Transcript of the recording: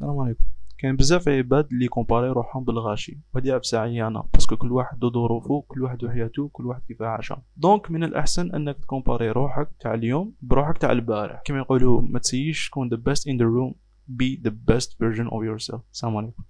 السلام عليكم. كاين بزاف عباد اللي comparer روحهم بالغاشي وهادي عفسة عيانة parce que كل واحد وظروفه كل واحد وحياته كل واحد كيف عاشها donc من الأحسن أنك ت comparer روحك تاع اليوم بروحك تاع البارح. كما يقولوا ما تسيش تكون the best in the room be the best version of yourself. السلام عليكم.